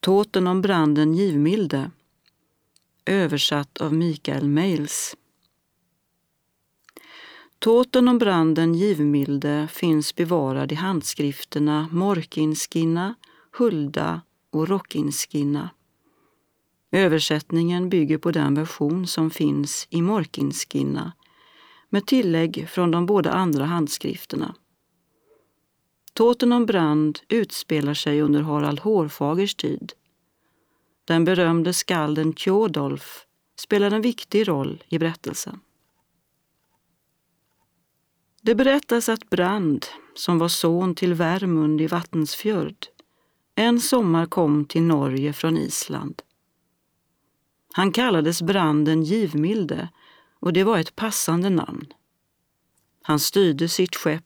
Tåten om branden givmilde. Översatt av Mikael Mails. Tåten om branden givmilde finns bevarad i handskrifterna Morkinskinna, Hulda och Rockinskinna. Översättningen bygger på den version som finns i Morkinskinna med tillägg från de båda andra handskrifterna. Tåten om brand utspelar sig under Harald Hårfagers tid. Den berömde skalden Tjodolf spelar en viktig roll i berättelsen. Det berättas att Brand, som var son till Värmund i Vattensfjörd, en sommar kom till Norge från Island. Han kallades Branden Givmilde och det var ett passande namn. Han styrde sitt skepp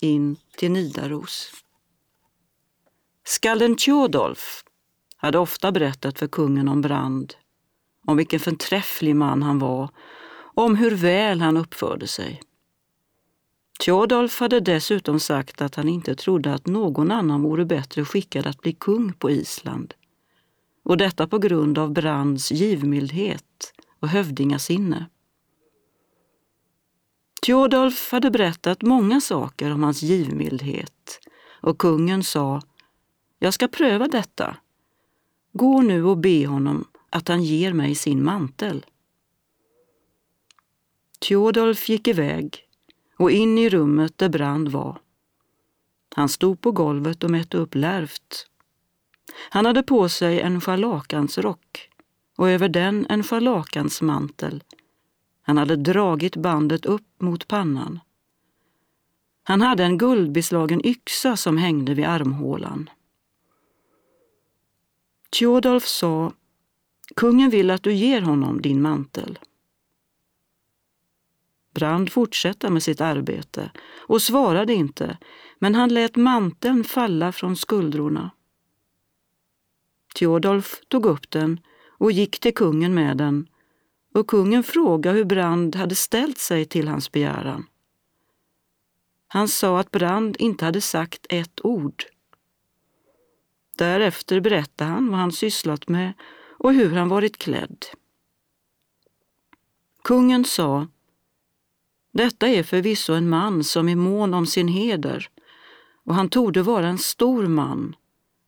in till Nidaros. Skalden Tjodolf hade ofta berättat för kungen om Brand, om vilken förträfflig man han var och om hur väl han uppförde sig. Tjodolf hade dessutom sagt att han inte trodde att någon annan vore bättre skickad att bli kung på Island. Och detta på grund av Brands givmildhet och hövdingasinne. Tjodolf hade berättat många saker om hans givmildhet och kungen sa Jag ska pröva detta. Gå nu och be honom att han ger mig sin mantel. Tjodolf gick iväg och in i rummet där Brand var. Han stod på golvet och mätte upp lärvt. Han hade på sig en scharlakansrock och över den en scharlakansmantel. Han hade dragit bandet upp mot pannan. Han hade en guldbeslagen yxa som hängde vid armhålan. Tjodolf sa, kungen vill att du ger honom din mantel. Brand fortsatte med sitt arbete och svarade inte, men han lät manteln falla från skuldrorna. Tjodolf tog upp den och gick till kungen med den och kungen frågade hur Brand hade ställt sig till hans begäran. Han sa att Brand inte hade sagt ett ord. Därefter berättade han vad han sysslat med och hur han varit klädd. Kungen sa detta är förvisso en man som är mån om sin heder och han torde vara en stor man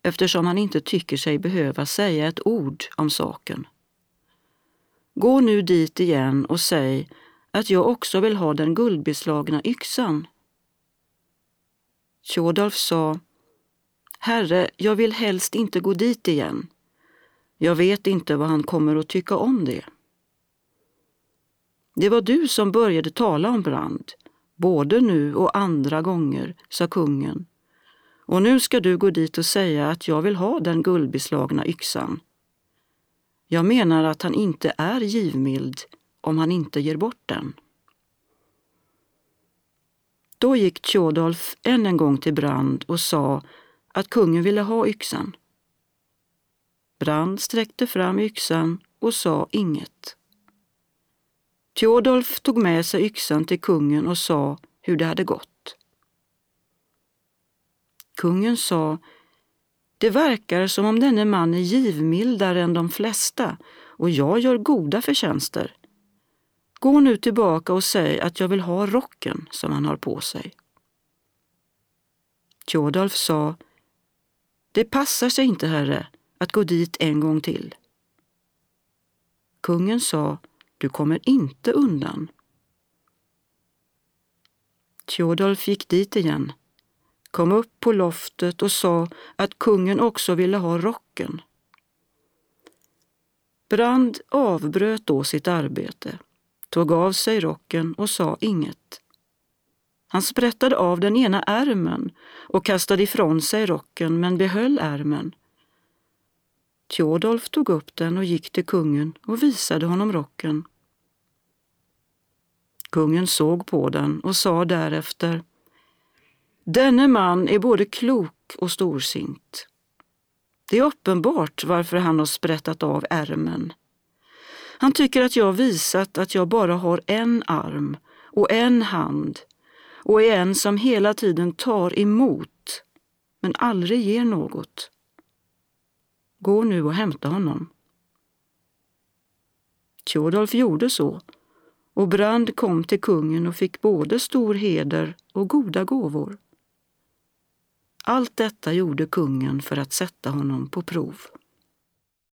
eftersom han inte tycker sig behöva säga ett ord om saken. Gå nu dit igen och säg att jag också vill ha den guldbeslagna yxan. Tjodolf sa, Herre, jag vill helst inte gå dit igen. Jag vet inte vad han kommer att tycka om det. Det var du som började tala om brand, både nu och andra gånger, sa kungen. Och nu ska du gå dit och säga att jag vill ha den guldbeslagna yxan. Jag menar att han inte är givmild om han inte ger bort den. Då gick Tjodolf än en gång till Brand och sa att kungen ville ha yxan. Brand sträckte fram yxan och sa inget. Tjodolf tog med sig yxan till kungen och sa hur det hade gått. Kungen sa, det verkar som om denne man är givmildare än de flesta och jag gör goda förtjänster. Gå nu tillbaka och säg att jag vill ha rocken som han har på sig. Tjodolf sa, det passar sig inte, herre, att gå dit en gång till. Kungen sa, du kommer inte undan. Tjodolf gick dit igen, kom upp på loftet och sa att kungen också ville ha rocken. Brand avbröt då sitt arbete, tog av sig rocken och sa inget. Han sprättade av den ena ärmen och kastade ifrån sig rocken men behöll ärmen. Tjodolf tog upp den och gick till kungen och visade honom rocken. Kungen såg på den och sa därefter Denne man är både klok och storsint. Det är uppenbart varför han har sprättat av ärmen. Han tycker att jag visat att jag bara har en arm och en hand och är en som hela tiden tar emot men aldrig ger något. Gå nu och hämta honom. Tjodolf gjorde så och Brand kom till kungen och fick både stor heder och goda gåvor. Allt detta gjorde kungen för att sätta honom på prov.